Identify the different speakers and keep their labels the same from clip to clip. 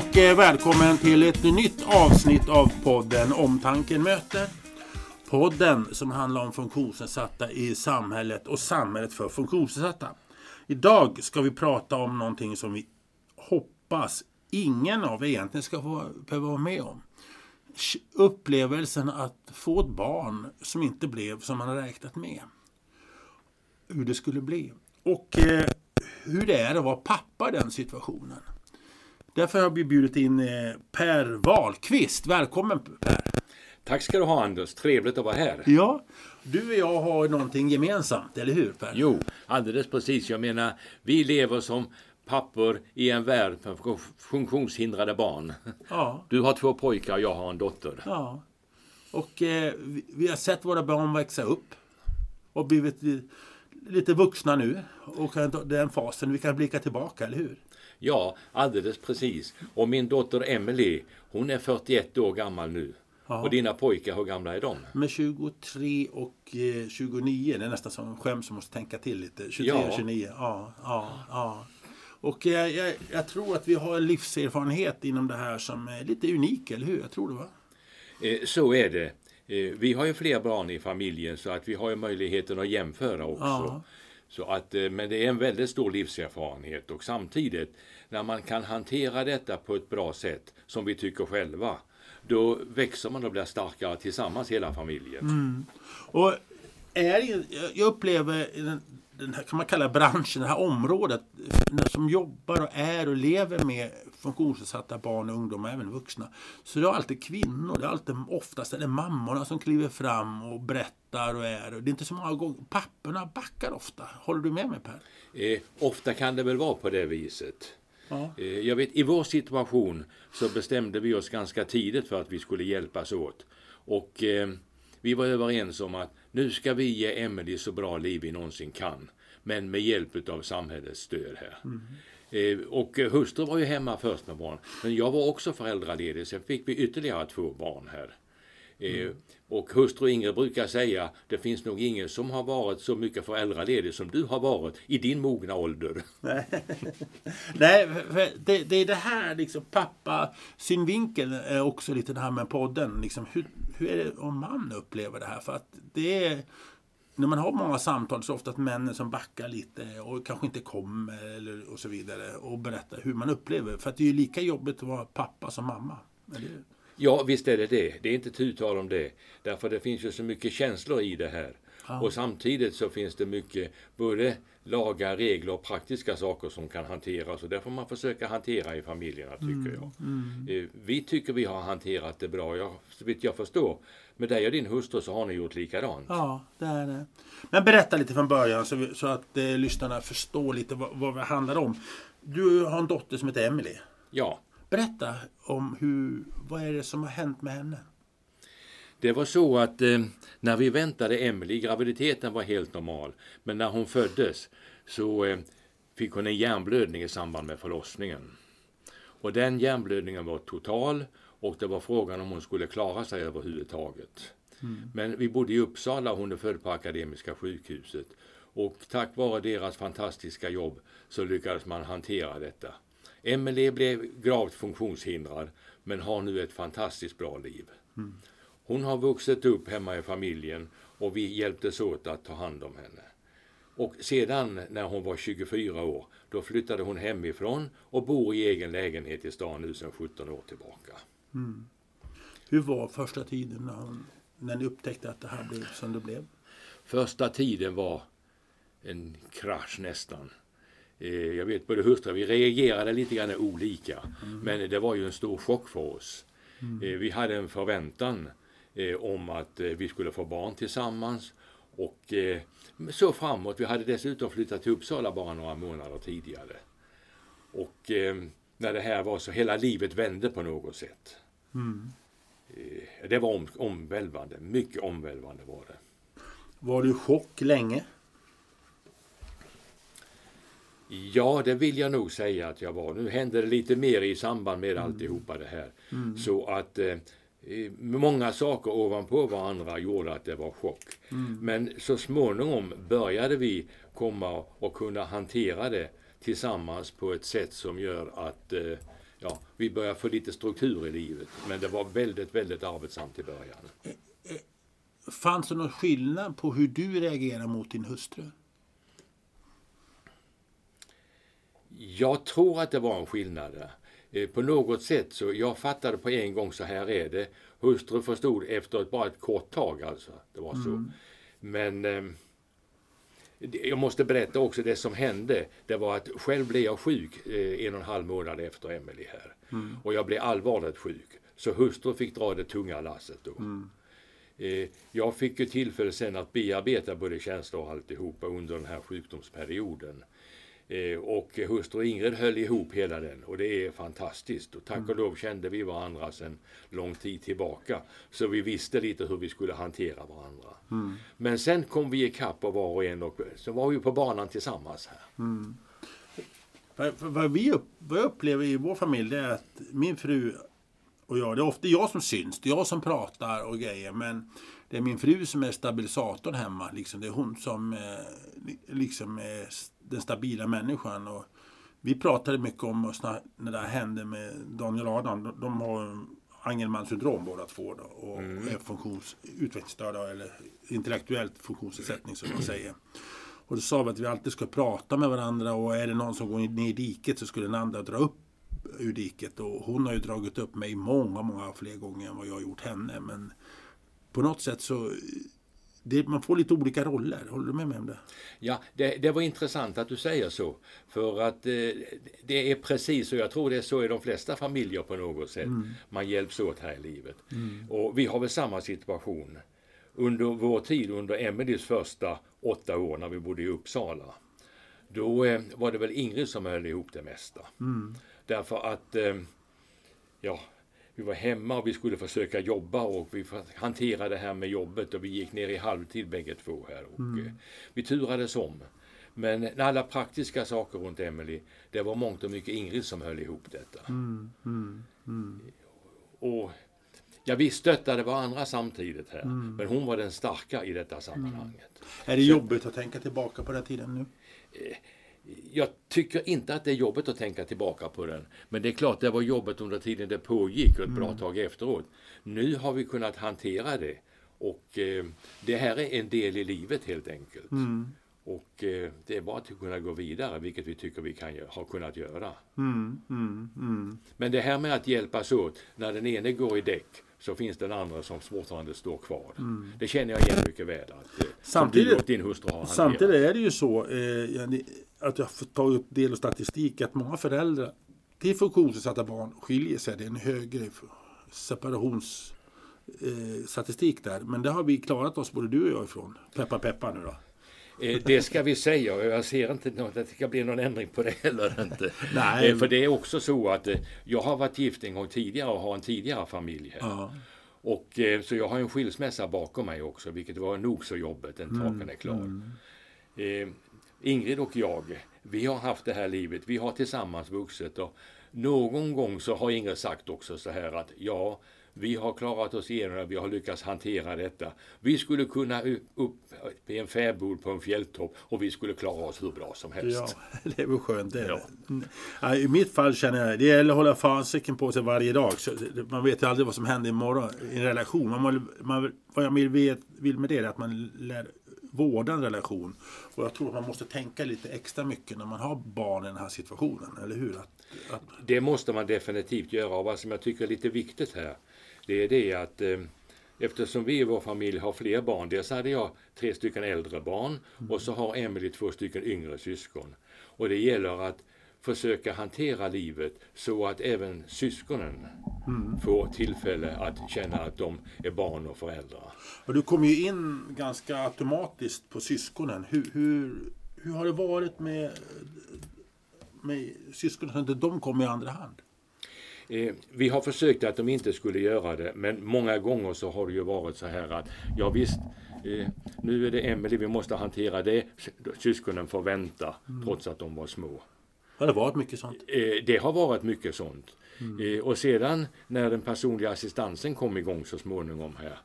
Speaker 1: och eh, välkommen till ett nytt avsnitt av podden Omtanken möter. Podden som handlar om funktionsnedsatta i samhället och samhället för funktionsnedsatta. Idag ska vi prata om någonting som vi hoppas ingen av er egentligen ska få, behöva vara med om. Upplevelsen att få ett barn som inte blev som man hade räknat med. Hur det skulle bli. Och eh, hur det är att vara pappa i den situationen. Därför har vi bjudit in eh, Per Wahlqvist. Välkommen Per!
Speaker 2: Tack ska du ha Anders, trevligt att vara här.
Speaker 1: Ja, du och jag har någonting gemensamt, eller hur Per?
Speaker 2: Jo, alldeles precis. Jag menar, vi lever som pappor i en värld för funktionshindrade barn. Ja. Du har två pojkar och jag har en dotter.
Speaker 1: Ja. Och eh, vi har sett våra barn växa upp och blivit lite vuxna nu. Och den fasen vi kan blicka tillbaka, eller hur?
Speaker 2: Ja, alldeles precis. Och min dotter Emily, hon är 41 år gammal nu. Ja. Och dina pojkar, hur gamla är de?
Speaker 1: Är 23 och 29. Eh, det är nästan som skäms som måste tänka till lite. 23 ja. och 29. Ja, ja, ja. Och jag, jag, jag, tror att vi har en livserfarenhet inom det här som är lite unik, eller hur? Jag tror det va?
Speaker 2: Eh, så är det. Eh, vi har ju fler barn i familjen så att vi har ju möjligheten att jämföra också. Ja. Så att, eh, men det är en väldigt stor livserfarenhet och samtidigt när man kan hantera detta på ett bra sätt som vi tycker själva då växer man och blir starkare tillsammans hela familjen. Mm.
Speaker 1: Och är, jag upplever den här, kan man kalla branschen, det här området som jobbar och är och lever med funktionsnedsatta barn och ungdomar, även vuxna. Så det är alltid kvinnor, det är alltid oftast är det mammorna som kliver fram och berättar och är. Det är inte så många gånger, papporna backar ofta. Håller du med mig Per?
Speaker 2: Eh, ofta kan det väl vara på det viset. Ja. Eh, jag vet, i vår situation så bestämde vi oss ganska tidigt för att vi skulle hjälpas åt. Och eh, vi var överens om att nu ska vi ge Emelie så bra liv vi någonsin kan. Men med hjälp av samhällets stöd här. Mm. Eh, och hustru var ju hemma först med barn. Men jag var också föräldraledig. Sen fick vi ytterligare två barn här. Eh, mm. Och hustru Ingrid brukar säga, det finns nog ingen som har varit så mycket föräldraledig som du har varit i din mogna ålder.
Speaker 1: Nej, det, det är det här liksom, pappa synvinkeln är också lite det här med podden. Liksom, hur, hur är det om man upplever det här? För att det är när man har många samtal så är det ofta att männen som backar lite och kanske inte kommer eller, och så vidare och berättar hur man upplever För att det är ju lika jobbigt att vara pappa som mamma. Eller?
Speaker 2: Ja, visst är det det. Det är inte tu tal om det. Därför det finns ju så mycket känslor i det här. Ja. Och samtidigt så finns det mycket både lagar, regler och praktiska saker som kan hanteras. Och det får man försöka hantera i familjerna tycker mm, jag. Mm. Eh, vi tycker vi har hanterat det bra. Jag, så vitt jag förstår med dig och din hustru så har ni gjort likadant.
Speaker 1: Ja, det är det. Men berätta lite från början så, vi, så att eh, lyssnarna förstår lite vad, vad det handlar om. Du har en dotter som heter Emily.
Speaker 2: Ja.
Speaker 1: Berätta om hur, vad är det som har hänt med henne?
Speaker 2: Det var så att eh, när vi väntade Emily, graviditeten var helt normal, men när hon föddes så eh, fick hon en hjärnblödning i samband med förlossningen. Och den hjärnblödningen var total och det var frågan om hon skulle klara sig överhuvudtaget. Mm. Men vi bodde i Uppsala hon är född på Akademiska sjukhuset. Och tack vare deras fantastiska jobb så lyckades man hantera detta. Emelie blev gravt funktionshindrad men har nu ett fantastiskt bra liv. Mm. Hon har vuxit upp hemma i familjen och vi hjälptes åt att ta hand om henne. Och sedan när hon var 24 år, då flyttade hon hemifrån och bor i egen lägenhet i stan nu sedan 17 år tillbaka. Mm.
Speaker 1: Hur var första tiden när, hon, när ni upptäckte att det här blev som det blev?
Speaker 2: Första tiden var en krasch nästan. Eh, jag vet både hustru vi reagerade lite grann olika. Mm. Men det var ju en stor chock för oss. Mm. Eh, vi hade en förväntan om att vi skulle få barn tillsammans. Och så framåt. Vi hade dessutom flyttat till Uppsala bara några månader tidigare. Och när det här var så hela livet vände på något sätt. Mm. Det var om, omvälvande. Mycket omvälvande var det.
Speaker 1: Var du i chock länge?
Speaker 2: Ja, det vill jag nog säga att jag var. Nu hände det lite mer i samband med mm. alltihopa det här. Mm. Så att eh, många saker ovanpå varandra gjorde att det var chock. Mm. Men så småningom började vi komma och kunna hantera det tillsammans på ett sätt som gör att eh, ja, vi började få lite struktur i livet. Men det var väldigt, väldigt arbetsamt i början.
Speaker 1: Fanns det någon skillnad på hur du reagerade mot din hustru?
Speaker 2: Jag tror att det var en skillnad På något sätt så jag fattade på en gång så här är det. Hustru förstod efter ett, bara ett kort tag alltså. Det var så. Men eh, jag måste berätta också det som hände. Det var att själv blev jag sjuk eh, en och en halv månad efter Emelie här. Och jag blev allvarligt sjuk. Så hustru fick dra det tunga lasset då. Eh, Jag fick ju tillfälle sen att bearbeta både känslor och alltihopa under den här sjukdomsperioden. Eh, Och hustru Ingrid höll ihop hela den och det är fantastiskt. Och tack och lov kände vi varandra sedan lång tid tillbaka. Så vi visste lite hur vi skulle hantera varandra. Men sen kom vi ikapp och var och en och så var vi på banan tillsammans här.
Speaker 1: För, vad, vi upp, vad jag upplever i vår familj det är att min fru och jag, det är ofta jag som syns, det är jag som pratar och grejer men det är min fru som är stabilisatorn hemma. Liksom. Det är hon som eh, li- liksom är s- den stabila människan. Och vi pratade mycket om oss när, när det här hände med Daniel Adam. De, de har Angelmans syndrom båda två då, och är funktions, utvecklingsstörda eller intellektuellt funktionsnedsättning som man säger. Och då sa vi att vi alltid ska prata med varandra och är det någon som går ner i diket så skulle den andra dra upp ur diket. Och hon har ju dragit upp mig många, många fler gånger än vad jag har gjort henne. Men på något sätt så det, man får lite olika roller. Håller du med mig om det?
Speaker 2: Ja, det, det var intressant att du säger så. För att eh, det är precis så. Jag tror det är så i de flesta familjer på något sätt. Man hjälps åt här i livet. Och vi har väl samma situation. Under vår tid, under Emelies första åtta år när vi bodde i Uppsala. Då eh, var det väl Ingrid som höll ihop det mesta. Därför att eh, ja, vi var hemma och vi skulle försöka jobba och vi hanterade det här med jobbet och vi gick ner i halvtid bägge två här. Och, eh, vi turades om. Men alla praktiska saker runt Emily, det var mångt och mycket Ingrid som höll ihop detta. Och ja, vi stöttade varandra samtidigt här. Men hon var den starka i detta sammanhanget.
Speaker 1: Är det jobbigt att tänka tillbaka på den tiden nu?
Speaker 2: Jag tycker inte att det är jobbigt att tänka tillbaka på den. Men det är klart, det var jobbigt under tiden det pågick och ett bra tag efteråt. Nu har vi kunnat hantera det. Och eh, det här är en del i livet helt enkelt. Och eh, det är bara att kunna gå vidare, vilket vi tycker vi kan, har kunnat göra.
Speaker 1: Mm, mm, mm.
Speaker 2: Men det här med att hjälpas åt, när den ene går i däck så finns den andra som fortfarande står kvar. Det känner jag igen mycket väl. Att, eh,
Speaker 1: Samtidigt-
Speaker 2: din hustru har hanterat.
Speaker 1: Samtidigt är det ju så eh, att jag har fått ta upp del av statistik att många föräldrar till funktionsnedsatta barn skiljer sig. Det är en högre separationsstatistik eh, där. Men det har vi klarat oss både du och jag ifrån. Peppa peppa nu då.
Speaker 2: Eh, Det ska vi säga och jag ser inte något, att det ska bli någon ändring på det heller inte.
Speaker 1: Nej.
Speaker 2: Eh, För det är också så att eh, jag har varit gift en gång tidigare och har en tidigare familj här.
Speaker 1: Ja.
Speaker 2: Och, så jag har en skilsmässa bakom mig också, vilket var nog så jobbigt, den saken är klar. Eh, Ingrid och jag, vi har haft det här livet, vi har tillsammans vuxit och någon gång så har Ingrid sagt också så här att ja, vi har klarat oss igenom det, vi har lyckats hantera detta. Vi skulle kunna upp i en fäbod på en fjälltopp och vi skulle klara oss hur bra som helst.
Speaker 1: Ja, det är väl skönt det.
Speaker 2: Ja.
Speaker 1: Mm. Ja, I mitt fall känner jag det gäller att hålla fasiken på sig varje dag. Man vet ju aldrig vad som händer imorgon i en relation. Man, man, vad jag vill med det är att man lär vårda en relation. Och jag tror att man måste tänka lite extra mycket när man har barn i den här situationen. Eller hur? Att, att,
Speaker 2: Det måste man definitivt göra och vad som jag tycker är lite viktigt här det är det att eh, eftersom vi i vår familj har fler barn, dels hade jag tre stycken äldre barn och så har Emily två stycken yngre syskon. Och det gäller att försöka hantera livet så att även syskonen får tillfälle att känna att de är barn och föräldrar.
Speaker 1: och du kom ju in ganska automatiskt på syskonen. Hur, hur, hur har det varit med, med syskonen så att inte de kom i andra hand?
Speaker 2: Eh, vi har försökt att de inte skulle göra det, men många gånger så har det ju varit så här att ja visst, eh, nu är det Emelie, vi måste hantera det. Syskonen får vänta, trots att de var små.
Speaker 1: Har det varit mycket sånt?
Speaker 2: Eh, det har varit mycket sånt. Eh, och sedan när den personliga assistansen kom igång så småningom här.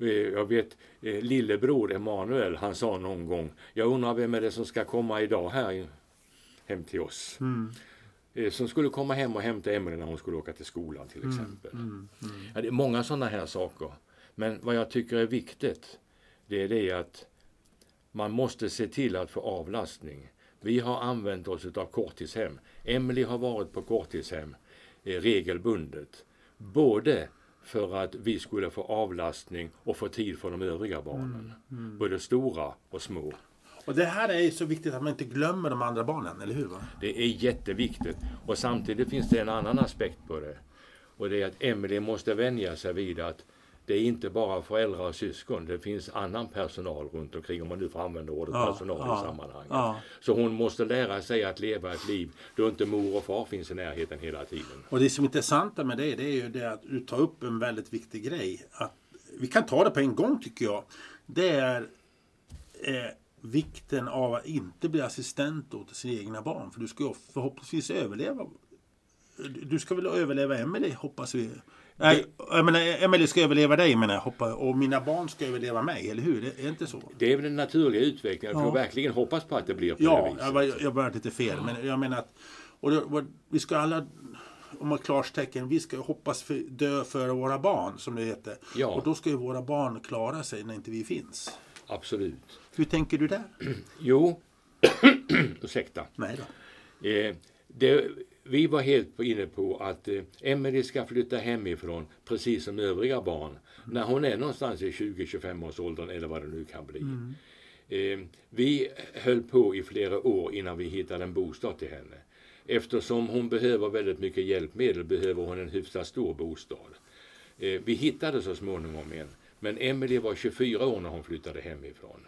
Speaker 2: Eh, jag vet lillebror Emanuel, han sa någon gång, jag undrar vem är det som ska komma idag här hem till oss. eh, som skulle komma hem och hämta Emelie när hon skulle åka till skolan till exempel. Ja, det är många sådana här saker. Men vad jag tycker är viktigt, det är det att man måste se till att få avlastning. Vi har använt oss av korttidshem. Emelie har varit på korttidshem eh, regelbundet. Både för att vi skulle få avlastning och få tid för de övriga barnen. Både stora och små.
Speaker 1: Och det här är så viktigt att man inte glömmer de andra barnen, eller hur? Va?
Speaker 2: Det är jätteviktigt. Och samtidigt finns det en annan aspekt på det. Och det är att Emelie måste vänja sig vid att det är inte bara föräldrar och syskon. Det finns annan personal runt omkring, om man nu får använda ordet
Speaker 1: Ja,
Speaker 2: personal
Speaker 1: ja,
Speaker 2: i sammanhanget.
Speaker 1: ja.
Speaker 2: Så hon måste lära sig att leva ett liv då inte mor och far finns i närheten hela tiden.
Speaker 1: Och det som är intressanta med det, det är ju det att du tar upp en väldigt viktig grej. Att, vi kan ta det på en gång tycker jag. Det är eh, vikten av att inte bli assistent åt sina egna barn. För du ska ju förhoppningsvis överleva. Du ska väl överleva Emelie hoppas vi. Nej, jag menar, Emelie ska överleva dig menar jag. Hoppas, och mina barn ska överleva mig, eller hur? Det är inte så?
Speaker 2: Det är väl den naturliga utvecklingen. Jag får
Speaker 1: Ja.
Speaker 2: verkligen hoppas på att det blir på det
Speaker 1: Ja,
Speaker 2: viset.
Speaker 1: jag, var- jag började lite fel. Men jag menar att och det, och vi ska alla, om man klarstecken, vi ska hoppas för, dö för våra barn, som det heter.
Speaker 2: Ja.
Speaker 1: Och då ska ju våra barn klara sig när inte vi finns.
Speaker 2: Absolut.
Speaker 1: Hur tänker du där?
Speaker 2: Jo, ursäkta.
Speaker 1: Nej då.
Speaker 2: Eh, det, vi var helt inne på att eh, Emelie ska flytta hemifrån precis som övriga barn. När hon är någonstans i 20-25 års åldern eller vad det nu kan bli. Eh, vi höll på i flera år innan vi hittade en bostad till henne. Eftersom hon behöver väldigt mycket hjälpmedel behöver hon en hyfsat stor bostad. Eh, vi hittade så småningom en. Men Emelie var 24 år när hon flyttade hemifrån.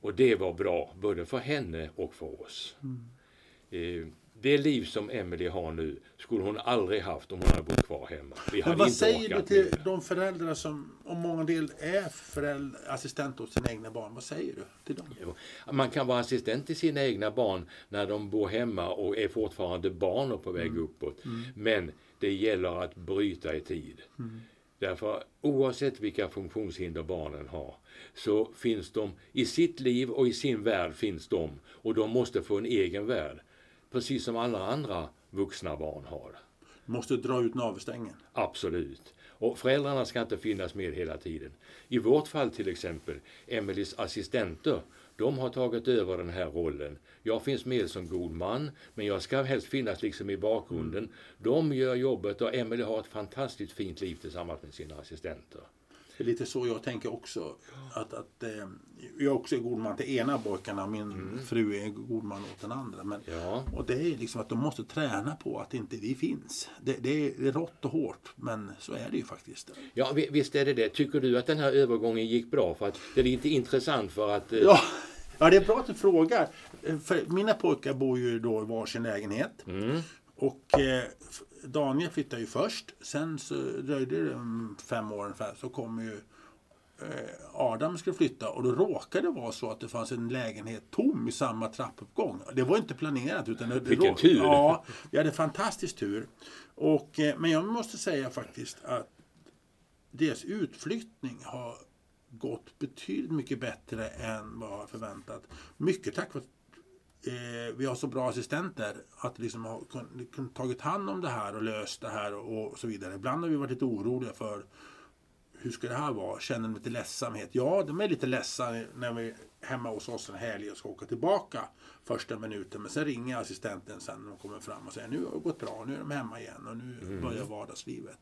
Speaker 2: Och det var bra, både för henne och för oss. Eh, det liv som Emelie har nu skulle hon aldrig haft om hon hade bott kvar hemma. Vi
Speaker 1: Men vad säger du till
Speaker 2: med
Speaker 1: de föräldrar som om många del är föräldrar, assistent åt sina egna barn? Vad säger du till dem?
Speaker 2: Jo, Man kan vara assistent till sina egna barn när de bor hemma och är fortfarande barn och på väg
Speaker 1: Mm.
Speaker 2: uppåt. Men det gäller att bryta i tid. Därför oavsett vilka funktionshinder barnen har så finns de i sitt liv och i sin värld finns de och de måste få en egen värld. Precis som alla andra vuxna barn har.
Speaker 1: Måste dra ut navelsträngen.
Speaker 2: Absolut. Och föräldrarna ska inte finnas med hela tiden. I vårt fall till exempel, Emelies assistenter, de har tagit över den här rollen. Jag finns med som god man, men jag ska helst finnas liksom i bakgrunden. De gör jobbet och Emelie har ett fantastiskt fint liv tillsammans med sina assistenter.
Speaker 1: Det är lite så jag tänker också. Att, att, eh, jag också är god man till ena pojkarna och min fru är god man åt den andra. Men,
Speaker 2: Ja.
Speaker 1: Och det är liksom att de måste träna på att inte vi finns. Det, det, är, det är rått och hårt, men så är det ju faktiskt.
Speaker 2: Ja, vi- visst är det det. Tycker du att den här övergången gick bra? För att det är lite intressant för att... eh,
Speaker 1: Ja, ja det är bra att du frågar. Eh, För mina pojkar bor ju då i varsin lägenhet. Och eh, Daniel flyttade ju först. Sen så dröjde det fem år ungefär. Så kom ju eh, Adam skulle flytta och då råkade det vara så att det fanns en lägenhet tom i samma trappuppgång. Det var inte planerat. Utan det,
Speaker 2: Vilken
Speaker 1: rå-
Speaker 2: tur.
Speaker 1: Ja, vi hade fantastisk tur. Och, eh, men jag måste säga faktiskt att deras utflyttning har gått betydligt mycket bättre än vad jag förväntat. Mycket tack vare eh, vi har så bra assistenter att liksom har kun, kun, tagit hand om det här och löst det här och, och så vidare. Ibland har vi varit lite oroliga för hur ska det här vara? Känner lite ledsamhet? Ja, de är lite ledsna när vi är hemma hos oss en helg och ska åka tillbaka första minuten. Men sen ringer assistenten sen när de kommer fram och säger nu har det gått bra, nu är de hemma igen och nu börjar vardagslivet.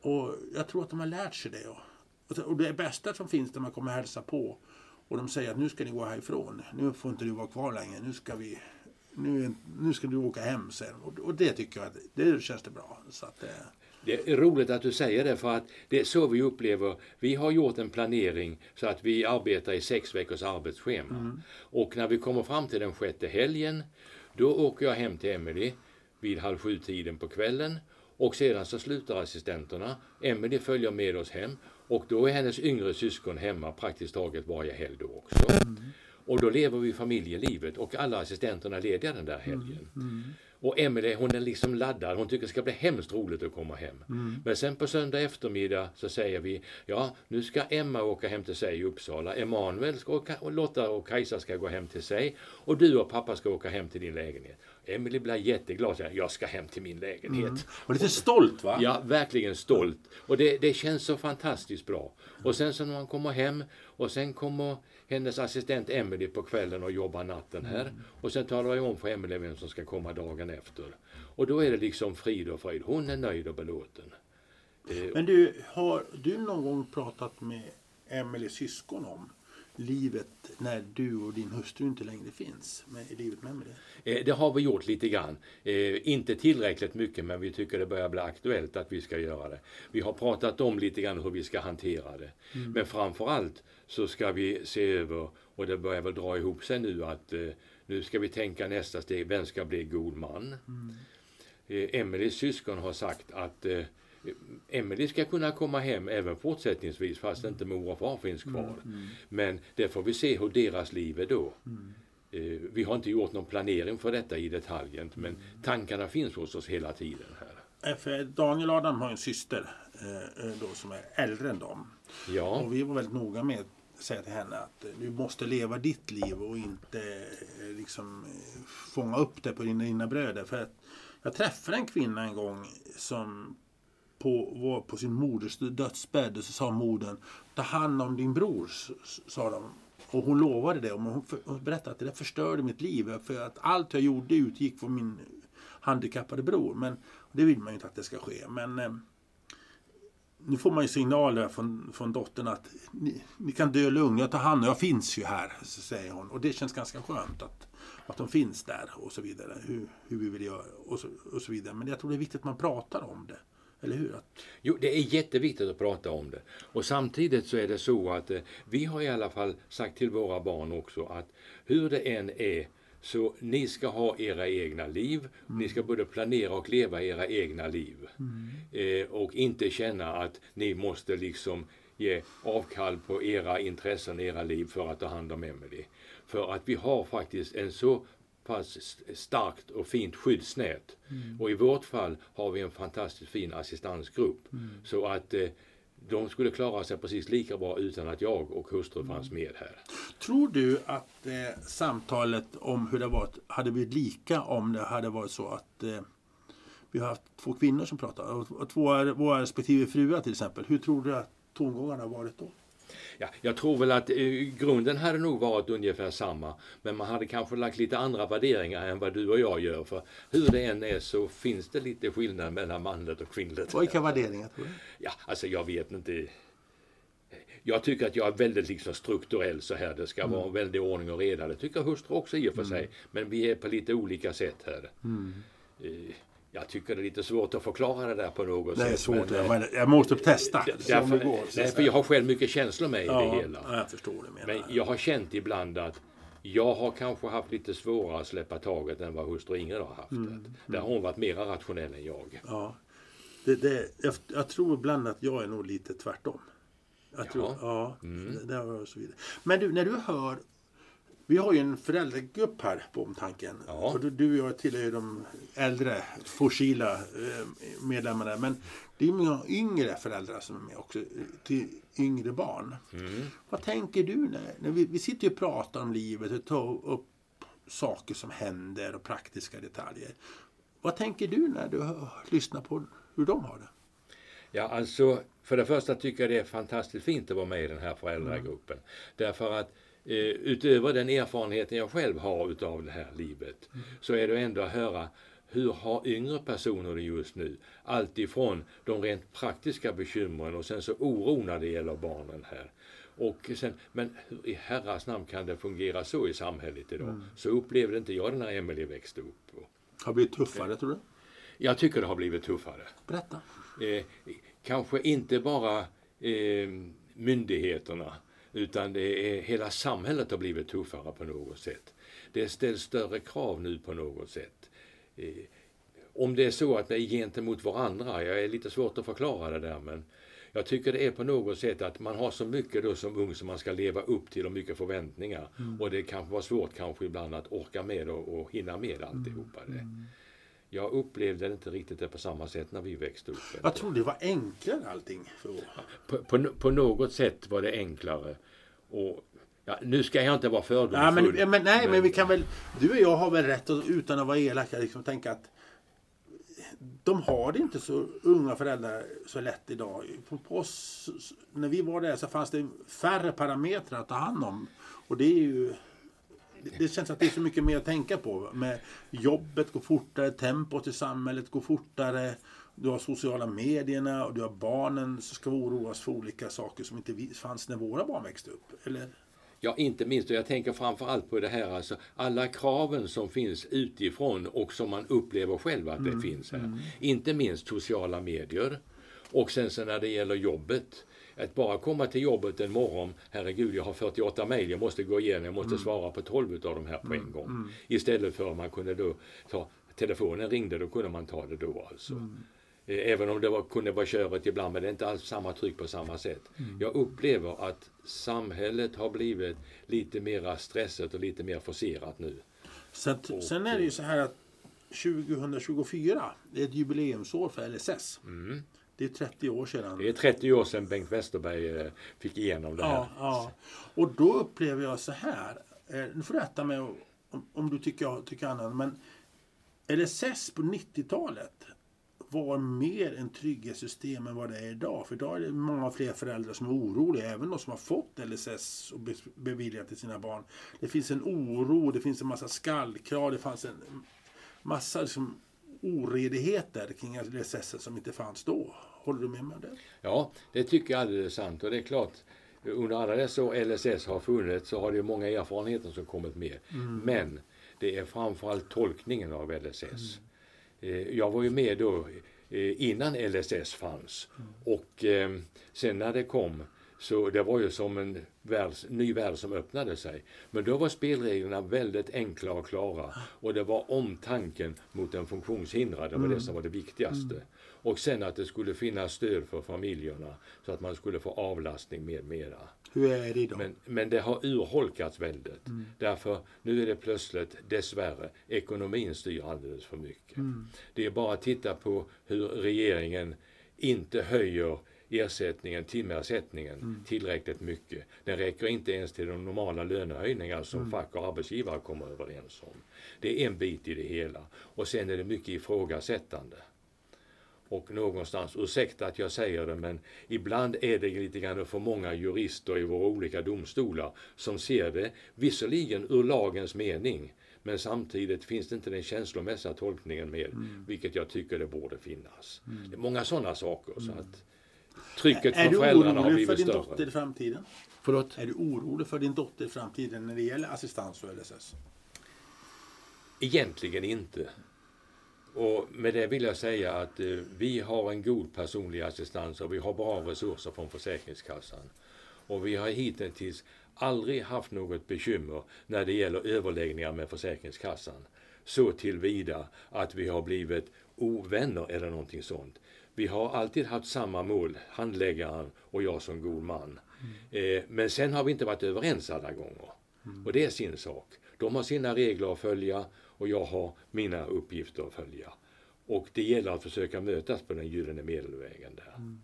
Speaker 1: Och jag tror att de har lärt sig det. Och, det bästa som finns när man kommer hälsa på och de säger att nu ska ni gå härifrån. Nu får inte du vara kvar längre. Nu ska vi nu, nu ska du åka hem sen. Och, och det tycker jag det känns det bra. Så att, eh,
Speaker 2: Det är roligt att du säger det för att det är så vi upplever. Vi har gjort en planering så att vi arbetar i sex veckors arbetsschema. Och när vi kommer fram till den sjätte helgen då åker jag hem till Emelie vid halv sju tiden på kvällen och sedan så slutar assistenterna. Emelie följer med oss hem och då är hennes yngre syskon hemma praktiskt taget varje helg då också. Och då lever vi familjelivet och alla assistenterna lediga den där helgen. Och Emelie hon är liksom laddad. Hon tycker det ska bli hemskt roligt att komma hem. Men sen på söndag eftermiddag så säger vi ja nu ska Emma åka hem till sig i Uppsala. Emanuel ska åka, och Lotta och Kajsa ska gå hem till sig. Och du och pappa ska åka hem till din lägenhet. Emily blir jätteglad säger jag ska hem till min lägenhet.
Speaker 1: Och lite stolt va?
Speaker 2: Ja, verkligen stolt. Och det, det känns så fantastiskt bra. Och sen så när man kommer hem och sen kommer hennes assistent Emily på kvällen och jobbar natten här. Och sen talar jag om för Emily vem som ska komma dagen efter. Och då är det liksom frid och fröjd. Hon är nöjd och belåten. Eh,
Speaker 1: Men du, har du någon gång pratat med Emelies syskon om livet när du och din hustru inte längre finns med, i livet med Emelie?
Speaker 2: Eh, Det har vi gjort lite grann. Eh, inte tillräckligt mycket men vi tycker det börjar bli aktuellt att vi ska göra det. Vi har pratat om lite grann hur vi ska hantera det. Men framförallt så ska vi se över, och det börjar väl dra ihop sig nu, att eh, nu ska vi tänka nästa steg, vem ska bli god man? Eh, Emelies syskon har sagt att Emelie ska kunna komma hem även fortsättningsvis fast inte mor och far finns kvar. Men det får vi se hur deras liv är då. Eh, Vi har inte gjort någon planering för detta i detaljen men tankarna finns hos oss hela tiden här.
Speaker 1: Eh, För Daniel Adam har en syster eh, då, som är äldre än dem.
Speaker 2: Ja,
Speaker 1: Och vi var väldigt noga med att säga till henne att du måste leva ditt liv och inte liksom fånga upp det på dina, dina bröder. För att jag träffade en kvinna en gång som på, var på sin moders dödsbädd och så sa modern ta hand om din bror, sa de. Och hon lovade det. Och hon, för- hon berättade att det där förstörde mitt liv. För att allt jag gjorde utgick från min handikappade bror. Men det vill man ju inte att det ska ske. Men eh, nu får man ju signaler från, från dottern att ni, ni kan dö lugnt, jag tar hand om jag finns ju här, så säger hon. Och det känns ganska skönt att, att de finns där och så vidare. Hur, hur vi vill göra och så, och så vidare. Men jag tror det är viktigt att man pratar om det. Eller hur?
Speaker 2: Jo, det är jätteviktigt att prata om det. Och samtidigt så är det så att eh, vi har i alla fall sagt till våra barn också att hur det än är så ni ska ha era egna liv. Ni ska både planera och leva era egna liv. Eh, och inte känna att ni måste liksom ge avkall på era intressen, era liv för att ta hand om Emily. För att vi har faktiskt en så pass st- starkt och fint skyddsnät. Och i vårt fall har vi en fantastiskt fin assistansgrupp. Så att eh, de skulle klara sig precis lika bra utan att jag och hustru fanns med här.
Speaker 1: tror du att eh, samtalet om hur det varit hade blivit lika om det hade varit så att eh, vi har haft två kvinnor som pratar och, och två våra respektive fruar till exempel. Hur tror du att tongångarna har varit då?
Speaker 2: Ja, jag tror väl att eh, grunden hade nog varit ungefär samma. Men man hade kanske lagt lite andra värderingar än vad du och jag gör. För hur det än är så finns det lite skillnad mellan manligt och kvinnligt.
Speaker 1: Vilka värderingar tror du?
Speaker 2: Ja, alltså jag vet inte. Jag tycker att jag är väldigt liksom strukturell så här. Det ska vara en väldig ordning och reda. Det tycker hustru också i och för sig. Men vi är på lite olika sätt här. Eh, Jag tycker det är lite svårt att förklara det där på något
Speaker 1: Det är
Speaker 2: sätt.
Speaker 1: svårt.
Speaker 2: men, eh,
Speaker 1: men jag måste testa. det
Speaker 2: Därför,
Speaker 1: går.
Speaker 2: nej, för jag har själv mycket känslor med i det hela.
Speaker 1: ja, jag förstår det.
Speaker 2: Men jag har känt ibland att jag har kanske haft lite svårare att släppa taget än vad hustru Ingrid har haft.
Speaker 1: Mm,
Speaker 2: Där har hon varit mera rationell än jag.
Speaker 1: Ja. Det, det, jag, jag tror ibland att jag är nog lite tvärtom. Jag tror, ja, det, det jag och så vidare. Men du, när du hör... Vi har ju en föräldragrupp här på Omtanken.
Speaker 2: Ja.
Speaker 1: Och du, du och jag tillhör ju de äldre, fossila eh, medlemmarna. Men det är många yngre föräldrar som är med också, till yngre barn. Vad tänker du när, när vi, vi sitter ju och pratar om livet och tar upp saker som händer och praktiska detaljer. Vad tänker du när du lyssnar på hur de har det?
Speaker 2: Ja, alltså för det första tycker jag det är fantastiskt fint att vara med i den här föräldragruppen. Därför att utöver den erfarenheten jag själv har utav det här livet så är det ändå att höra hur har yngre personer det just nu? Allt ifrån de rent praktiska bekymren och sen så oro när det gäller barnen här. Och sen, men i herrans namn kan det fungera så i samhället idag? Så upplevde inte jag det när Emelie växte upp.
Speaker 1: Har blivit tuffare tror du?
Speaker 2: jag tycker det har blivit tuffare.
Speaker 1: Berätta.
Speaker 2: Eh, kanske inte bara eh, myndigheterna utan det är, hela samhället har blivit tuffare på något sätt. Det ställs större krav nu på något sätt. Eh, om det är så att det är gentemot varandra, jag är lite svårt att förklara det där men jag tycker det är på något sätt att man har så mycket då som ung som man ska leva upp till och mycket förväntningar. Och det kan vara svårt kanske ibland att orka med och, och hinna med alltihopa det. Jag upplevde inte riktigt det på samma sätt när vi växte upp.
Speaker 1: Jag tror det var enklare allting för.
Speaker 2: På, på, på något sätt var det enklare. Och Ja, nu ska jag inte vara fördomsfull.
Speaker 1: Ja, men, men, nej, men vi kan väl... Du och jag har väl rätt att, utan att vara elaka liksom tänka att de har det inte så unga föräldrar så lätt idag. På, på oss, när vi var där så fanns det färre parametrar att ta hand om. Och det är ju... Det känns att det är så mycket mer att tänka på. Med jobbet går fortare, tempot i samhället går fortare. Du har sociala medierna och du har barnen som ska oroas för olika saker som inte fanns när våra barn växte upp. Eller?
Speaker 2: Ja, inte minst. Och jag tänker framförallt på det här, alltså alla kraven som finns utifrån och som man upplever själv att det mm. finns här. Mm. Inte minst sociala medier. Och sen så när det gäller jobbet. Att bara komma till jobbet en morgon, herregud jag har 48 mejl, jag måste gå igenom, jag måste mm. svara på 12 av de här på en mm. gång. Mm. Istället för att man kunde då ta, telefonen ringde, då kunde man ta det då alltså. Eh, även om det var, kunde vara körigt ibland, men det är inte alls samma tryck på samma sätt. Mm. Jag upplever att samhället har blivit lite mer stressat och lite mer forcerat nu.
Speaker 1: Så att, och, sen är det ju så här att 2024 det är ett jubileumsår för LSS. Mm. Det är 30 år sedan.
Speaker 2: Det är 30 år sedan Bengt Westerberg eh, fick igenom det här.
Speaker 1: Ja, ja. Och då upplever jag så här. Eh, nu får du rätta mig om, om du tycker, tycker annat. Men LSS på 90-talet var mer en trygghetssystem än vad det är idag. För idag är det många fler föräldrar som är oroliga, även de som har fått LSS och beviljat till sina barn. Det finns en oro, det finns en massa skallkrav, det fanns en massa liksom, oredigheter kring LSS som inte fanns då. Håller du med mig om det?
Speaker 2: Ja, det tycker jag alldeles sant. Och det är klart, under alla dessa år LSS har funnits så har det många erfarenheter som kommit med. Mm. Men det är framförallt tolkningen av LSS. Mm. Eh, jag var ju med då eh, innan LSS fanns. Mm. Och eh, sen när det kom så det var ju som en värld, ny värld som öppnade sig. Men då var spelreglerna väldigt enkla och klara. Och det var omtanken mot den funktionshindrade, det var mm. det som var det viktigaste. Mm. Och sen att det skulle finnas stöd för familjerna så att man skulle få avlastning med mera.
Speaker 1: Hur är det idag?
Speaker 2: Men, men det har urholkats väldigt. Mm. Därför nu är det plötsligt, dessvärre, ekonomin styr alldeles för mycket. Mm. Det är bara att titta på hur regeringen inte höjer ersättningen, timersättningen mm. tillräckligt mycket. Den räcker inte ens till de normala lönehöjningar som mm. fack och arbetsgivare kommer överens om. Det är en bit i det hela. Och sen är det mycket ifrågasättande. Och någonstans, ursäkta att jag säger det, men ibland är det lite grann för många jurister i våra olika domstolar som ser det, visserligen ur lagens mening, men samtidigt finns det inte den känslomässiga tolkningen med, mm. vilket jag tycker det borde finnas. Mm. Det är många sådana saker. Så mm. att trycket från föräldrarna har blivit större. Är du orolig för din dotter
Speaker 1: i framtiden?
Speaker 2: Förlåt?
Speaker 1: Är du orolig för din dotter i framtiden när det gäller assistans och LSS?
Speaker 2: Egentligen inte. Och med det vill jag säga att eh, vi har en god personlig assistans och vi har bra resurser från Försäkringskassan. Och vi har hittills aldrig haft något bekymmer när det gäller överläggningar med Försäkringskassan. Så tillvida att vi har blivit ovänner eller någonting sånt. Vi har alltid haft samma mål, handläggaren och jag som god man. Mm. Eh, men sen har vi inte varit överens alla gånger. Mm. Och det är sin sak. De har sina regler att följa och jag har mina uppgifter att följa. Och det gäller att försöka mötas på den gyllene medelvägen där. Mm.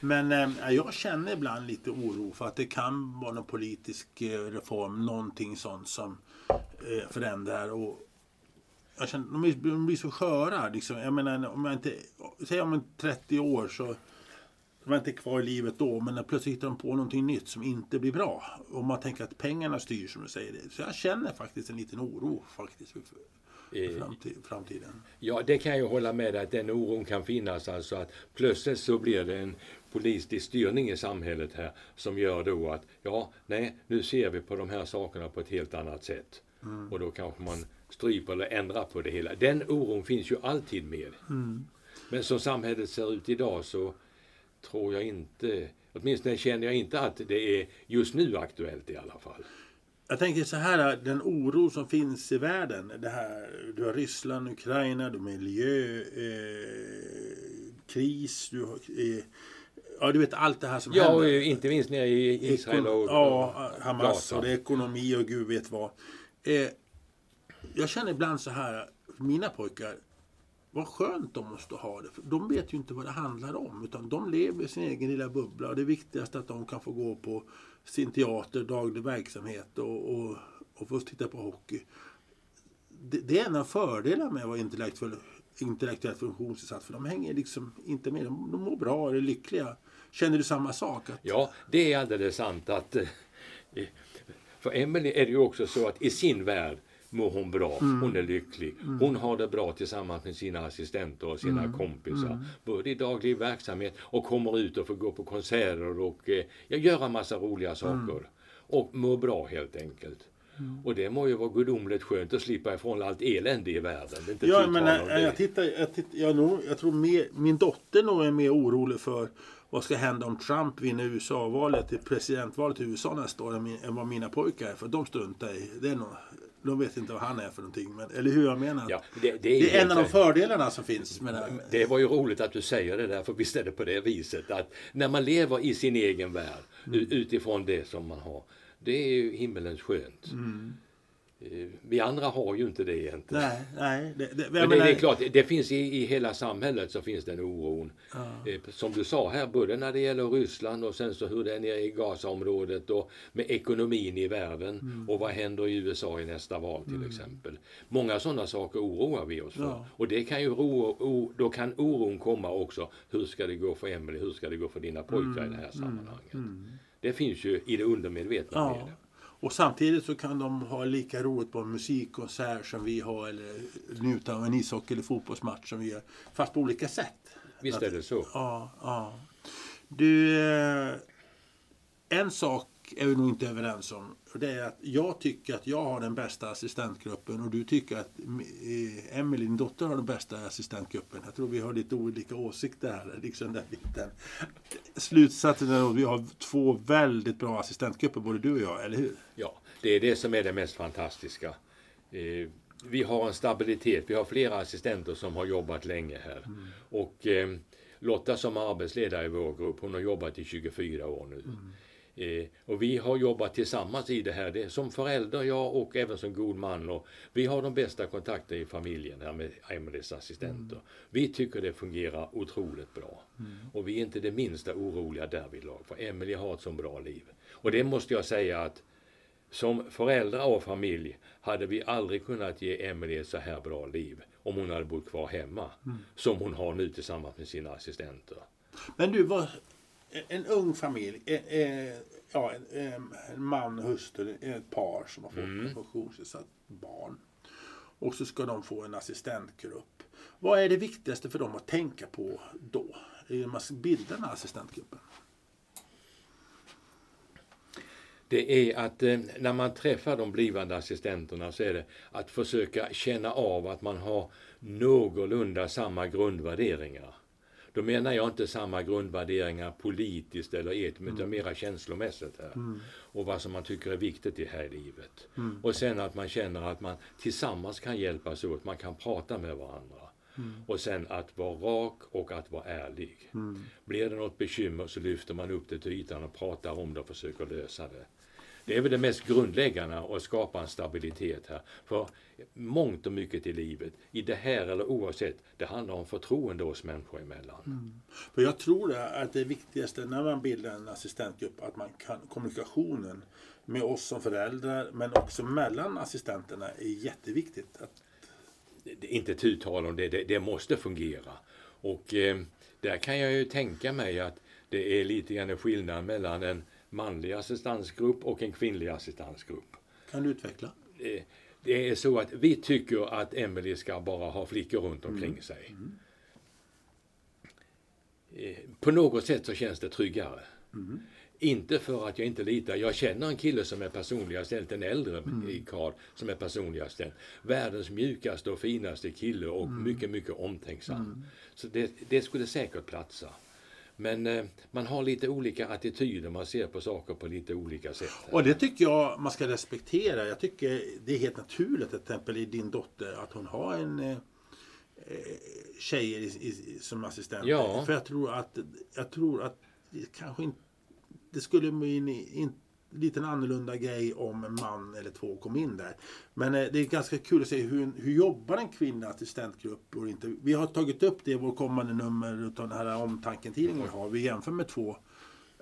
Speaker 1: Men eh, jag känner ibland lite oro för att det kan vara någon politisk eh, reform, någonting sånt som eh, förändrar. Och jag känner, de, blir, de blir så sköra. Liksom. Jag menar, om jag inte, säg om 30 år så de är inte kvar i livet då, men plötsligt hittar de på någonting nytt som inte blir bra. Och man tänker att pengarna styr som du säger. Så jag känner faktiskt en liten oro faktiskt för, för framtiden.
Speaker 2: Ja, det kan jag hålla med att den oron kan finnas. Alltså att plötsligt så blir det en politisk styrning i samhället här som gör då att ja, nej, nu ser vi på de här sakerna på ett helt annat sätt. Mm. Och då kanske man stryper eller ändrar på det hela. Den oron finns ju alltid med. Mm. Men som samhället ser ut idag så tror jag inte, åtminstone känner jag inte att det är just nu aktuellt i alla fall.
Speaker 1: Jag tänker så här, den oro som finns i världen. Det här, du har Ryssland, Ukraina, du har miljökris, eh, du har eh, Ja, du vet allt det här som
Speaker 2: ja,
Speaker 1: händer.
Speaker 2: Ja, inte minst nere i Israel och,
Speaker 1: Ja, Hamas Gaza. och det är ekonomi och gud vet vad. Eh, jag känner ibland så här, mina pojkar, vad skönt de måste ha det. För de vet ju inte vad det handlar om. Utan de lever i sin egen lilla bubbla. Och det viktigaste är att de kan få gå på sin teater, daglig verksamhet och, och, och få titta på hockey. Det, det är en av fördelarna med att vara intellektuell, intellektuellt funktionsnedsatt. För de hänger liksom inte med. De, de mår bra och är lyckliga. Känner du samma sak? Att,
Speaker 2: Ja, det är alldeles sant att eh, för Emelie är det ju också så att i sin värld mår hon bra, hon är lycklig. Hon har det bra tillsammans med sina assistenter och sina kompisar. Både i daglig verksamhet och kommer ut och får gå på konserter och eh, göra massa roliga saker. Och mår bra helt enkelt. Och det må ju vara gudomligt skönt att slippa ifrån allt elände i världen.
Speaker 1: Ja, men jag,
Speaker 2: det.
Speaker 1: jag, tittar, jag, tittar, jag, nog, jag tror mer, min dotter nog är mer orolig för vad ska hända om Trump vinner USA-valet till presidentvalet i USA nästa år än vad mina pojkar är. För de struntar i. Det är nog, de vet inte vad han är för någonting. Men, eller hur jag menar?
Speaker 2: Ja, det, det, är
Speaker 1: det är en av de fördelarna som finns med det.
Speaker 2: Det var ju roligt att du säger det där, för visst är det på det viset att när man lever i sin egen värld u- utifrån det som man har, det är ju himmelens skönt. Eh, Vi andra har ju inte det egentligen.
Speaker 1: Nej, nej. Det, det,
Speaker 2: Men det, det är klart, det finns i, i hela samhället så finns den oron. Eh, Som du sa här, både när det gäller Ryssland och sen så hur det är nere i Gazaområdet och med ekonomin i världen och vad händer i USA i nästa val till exempel. Många sådana saker oroar vi oss för.
Speaker 1: Ja.
Speaker 2: Och det kan ju ro, o, då kan oron komma också. Hur ska det gå för Emelie? Hur ska det gå för dina pojkar i det här sammanhanget? Det finns ju i det undermedvetna
Speaker 1: Ja.
Speaker 2: med det.
Speaker 1: Och samtidigt så kan de ha lika roligt på en musikkonsert som vi har eller njuta av en ishockey eller fotbollsmatch som vi gör. Fast på olika sätt.
Speaker 2: Visst är det så.
Speaker 1: Ja, ja. Du, eh, en sak är vi nog inte överens om. Och det är att jag tycker att jag har den bästa assistentgruppen och du tycker att eh, Emily, din dotter, har den bästa assistentgruppen. Jag tror vi har lite olika åsikter här. Liksom den biten. Slutsatsen är att vi har två väldigt bra assistentgrupper, både du och jag, eller hur?
Speaker 2: Ja, det är det som är det mest fantastiska. Eh, vi har en stabilitet. Vi har flera assistenter som har jobbat länge här. Och eh, Lotta som är arbetsledare i vår grupp, hon har jobbat i 24 år nu. Eh, och vi har jobbat tillsammans i det här, det, som förälder, jag och även som god man. Och vi har de bästa kontakter i familjen här med Emelies assistenter. Vi tycker det fungerar otroligt bra. Och vi är inte det minsta oroliga därvidlag, för Emelie har ett så bra liv. Och det måste jag säga att som föräldrar och familj hade vi aldrig kunnat ge Emelie ett så här bra liv om hon hade bott kvar hemma. Som hon har nu tillsammans med sina assistenter.
Speaker 1: Men du, var en ung familj, eh, ja, en, en man och hustru, ett par som har fått ett funktionsnedsatt barn. Och så ska de få en assistentgrupp. Vad är det viktigaste för dem att tänka på då? När man ska bilda den här assistentgruppen?
Speaker 2: Det är att eh, när man träffar de blivande assistenterna så är det att försöka känna av att man har någorlunda samma grundvärderingar. Då menar jag inte samma grundvärderingar politiskt eller etiskt, utan mera känslomässigt här. Och vad som man tycker är viktigt i här i livet. Och sen att man känner att man tillsammans kan hjälpas åt, man kan prata med varandra. Och sen att vara rak och att vara ärlig. Blir det något bekymmer så lyfter man upp det till ytan och pratar om det och försöker lösa det. Det är väl det mest grundläggande att skapa en stabilitet här. För mångt och mycket i livet, i det här eller oavsett, det handlar om förtroende oss människor emellan.
Speaker 1: För jag tror att det viktigaste när man bildar en assistentgrupp att man kan kommunikationen med oss som föräldrar men också mellan assistenterna är jätteviktigt. Att,
Speaker 2: Det det är inte tu tal om det, det, det måste fungera. Och eh, där kan jag ju tänka mig att det är lite grann skillnad mellan en manlig assistansgrupp och en kvinnlig assistansgrupp.
Speaker 1: kan du utveckla?
Speaker 2: Eh, Det är så att vi tycker att Emily ska bara ha flickor runt omkring sig. Eh, På något sätt så känns det tryggare. Inte för att jag inte litar. Jag känner en kille som är personlig assistent, en äldre i Karl som är personlig assistent. Världens mjukaste och finaste kille och mycket, mycket omtänksam. Så det, det skulle säkert platsa. Men eh, man har lite olika attityder, man ser på saker på lite olika sätt.
Speaker 1: Och det tycker jag man ska respektera. Jag tycker det är helt naturligt till exempel i din dotter att hon har en eh, eh, tjejer i, i, som assistent.
Speaker 2: Ja.
Speaker 1: För jag tror att, jag tror att det kanske inte det skulle in, liten annorlunda grej om en man eller två kom in där. Men eh, det är ganska kul att se hur, hur jobbar en kvinna assistentgrupp och inte. Vi har tagit upp det i vår kommande nummer utav den här omtanken-tidningen vi har. Vi jämför med två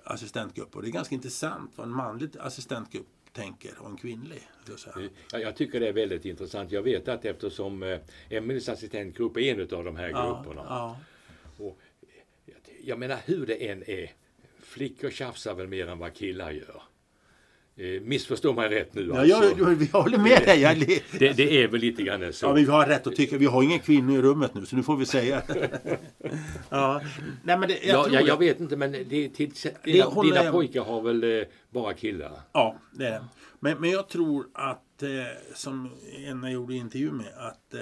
Speaker 1: assistentgrupp. Och det är ganska intressant vad en manlig assistentgrupp tänker och en kvinnlig. Så att säga.
Speaker 2: Ja, jag tycker det är väldigt intressant. Jag vet att eftersom eh, Emelies assistentgrupp är en av de här grupperna.
Speaker 1: Ja,
Speaker 2: Och jag, jag menar hur det än är. Flickor tjafsar väl mer än vad killar gör. Eh, missförstå mig rätt nu
Speaker 1: ja.
Speaker 2: alltså.
Speaker 1: jag, jag håller med dig. Jag,
Speaker 2: Det, det är väl lite grann så.
Speaker 1: Ja, vi har rätt att tycka. Vi har ingen kvinnor i rummet nu, så nu får vi säga. ja. Nej, men det, jag
Speaker 2: ja, jag, jag vet inte men det, till, dina, dina
Speaker 1: jag-
Speaker 2: pojkar har väl eh, bara killar?
Speaker 1: Ja, det är det. Men, men jag tror att, eh, som en gjorde intervju med, att eh,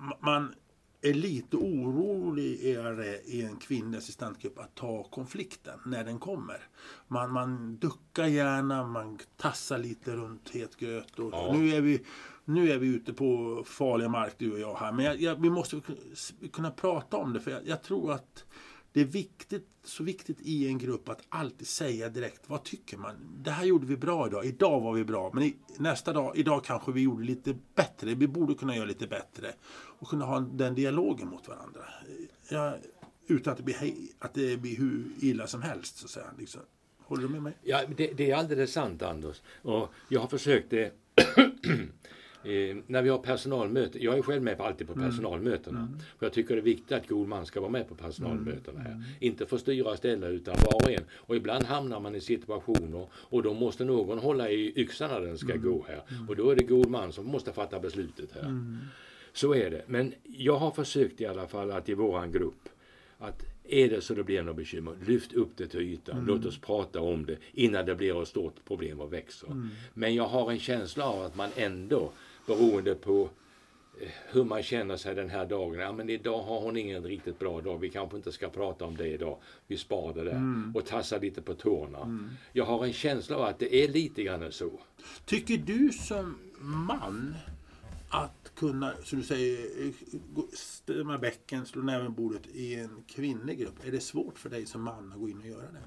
Speaker 1: ma- man är lite oroligare i en kvinnlig assistentgrupp att ta konflikten när den kommer. Man, man duckar gärna, man tassar lite runt het gröt. Och,
Speaker 2: Ja.
Speaker 1: nu, är vi, nu är vi ute på farliga mark du och jag här. Men jag, jag, vi måste kunna prata om det för jag, jag tror att det är viktigt, så viktigt i en grupp att alltid säga direkt vad tycker man. Det här gjorde vi bra idag. Idag var vi bra. Men i, nästa dag, idag kanske vi gjorde lite bättre. Vi borde kunna göra lite bättre. Och kunna ha den dialogen mot varandra. Ja, utan att det blir, hej- att det blir hur illa som helst. Så att säga. Liksom. Håller du med mig?
Speaker 2: Ja, det, det är alldeles sant Anders. Och jag har försökt det eh, när vi har personalmöte. Jag är själv med på, alltid på personalmötena. För jag tycker det är viktigt att god man ska vara med på personalmötena här. Inte få styra och ställa utan var och en. Och ibland hamnar man i situationer och då måste någon hålla i yxan när den ska gå här. Och då är det god man som måste fatta beslutet här. Så är det. Men jag har försökt i alla fall att i våran grupp att är det så det blir något bekymmer, lyft upp det till ytan. Låt oss prata om det innan det blir ett stort problem och växer. Men jag har en känsla av att man ändå, beroende på eh, hur man känner sig den här dagen. Ja, men idag har hon ingen riktigt bra dag. Vi kanske inte ska prata om det idag. Vi sparar det där och tassar lite på tårna. Jag har en känsla av att det är lite grann så.
Speaker 1: Tycker du som man att kunna, som du säger, eh, stämma bäcken, slå näven i bordet i en kvinnlig grupp. Är det svårt för dig som man att gå in och göra det?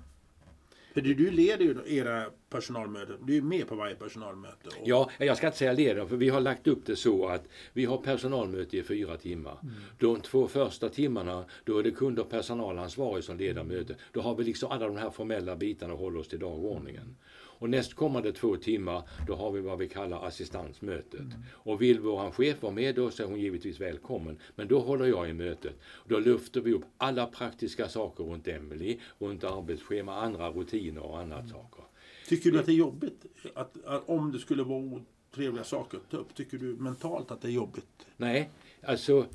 Speaker 1: För du, du leder ju era personalmöten. Du är med på varje personalmöte. Och,
Speaker 2: Ja, jag ska inte säga leder, för vi har lagt upp det så att vi har personalmöte i fyra timmar. De två första timmarna, då är det kund och personalansvarig som leder mötet. Då har vi liksom alla de här formella bitarna och håller oss till dagordningen. Och nästkommande två timmar, då har vi vad vi kallar assistansmötet. Och vill våran chef vara med då så är hon givetvis välkommen. Men då håller jag i mötet. Då lyfter vi upp alla praktiska saker runt Emily, runt arbetsschema, andra rutiner och annat saker.
Speaker 1: Tycker du att det är jobbigt? Att, att om det skulle vara otrevliga saker att ta upp, tycker du mentalt att det är jobbigt?
Speaker 2: Nej, alltså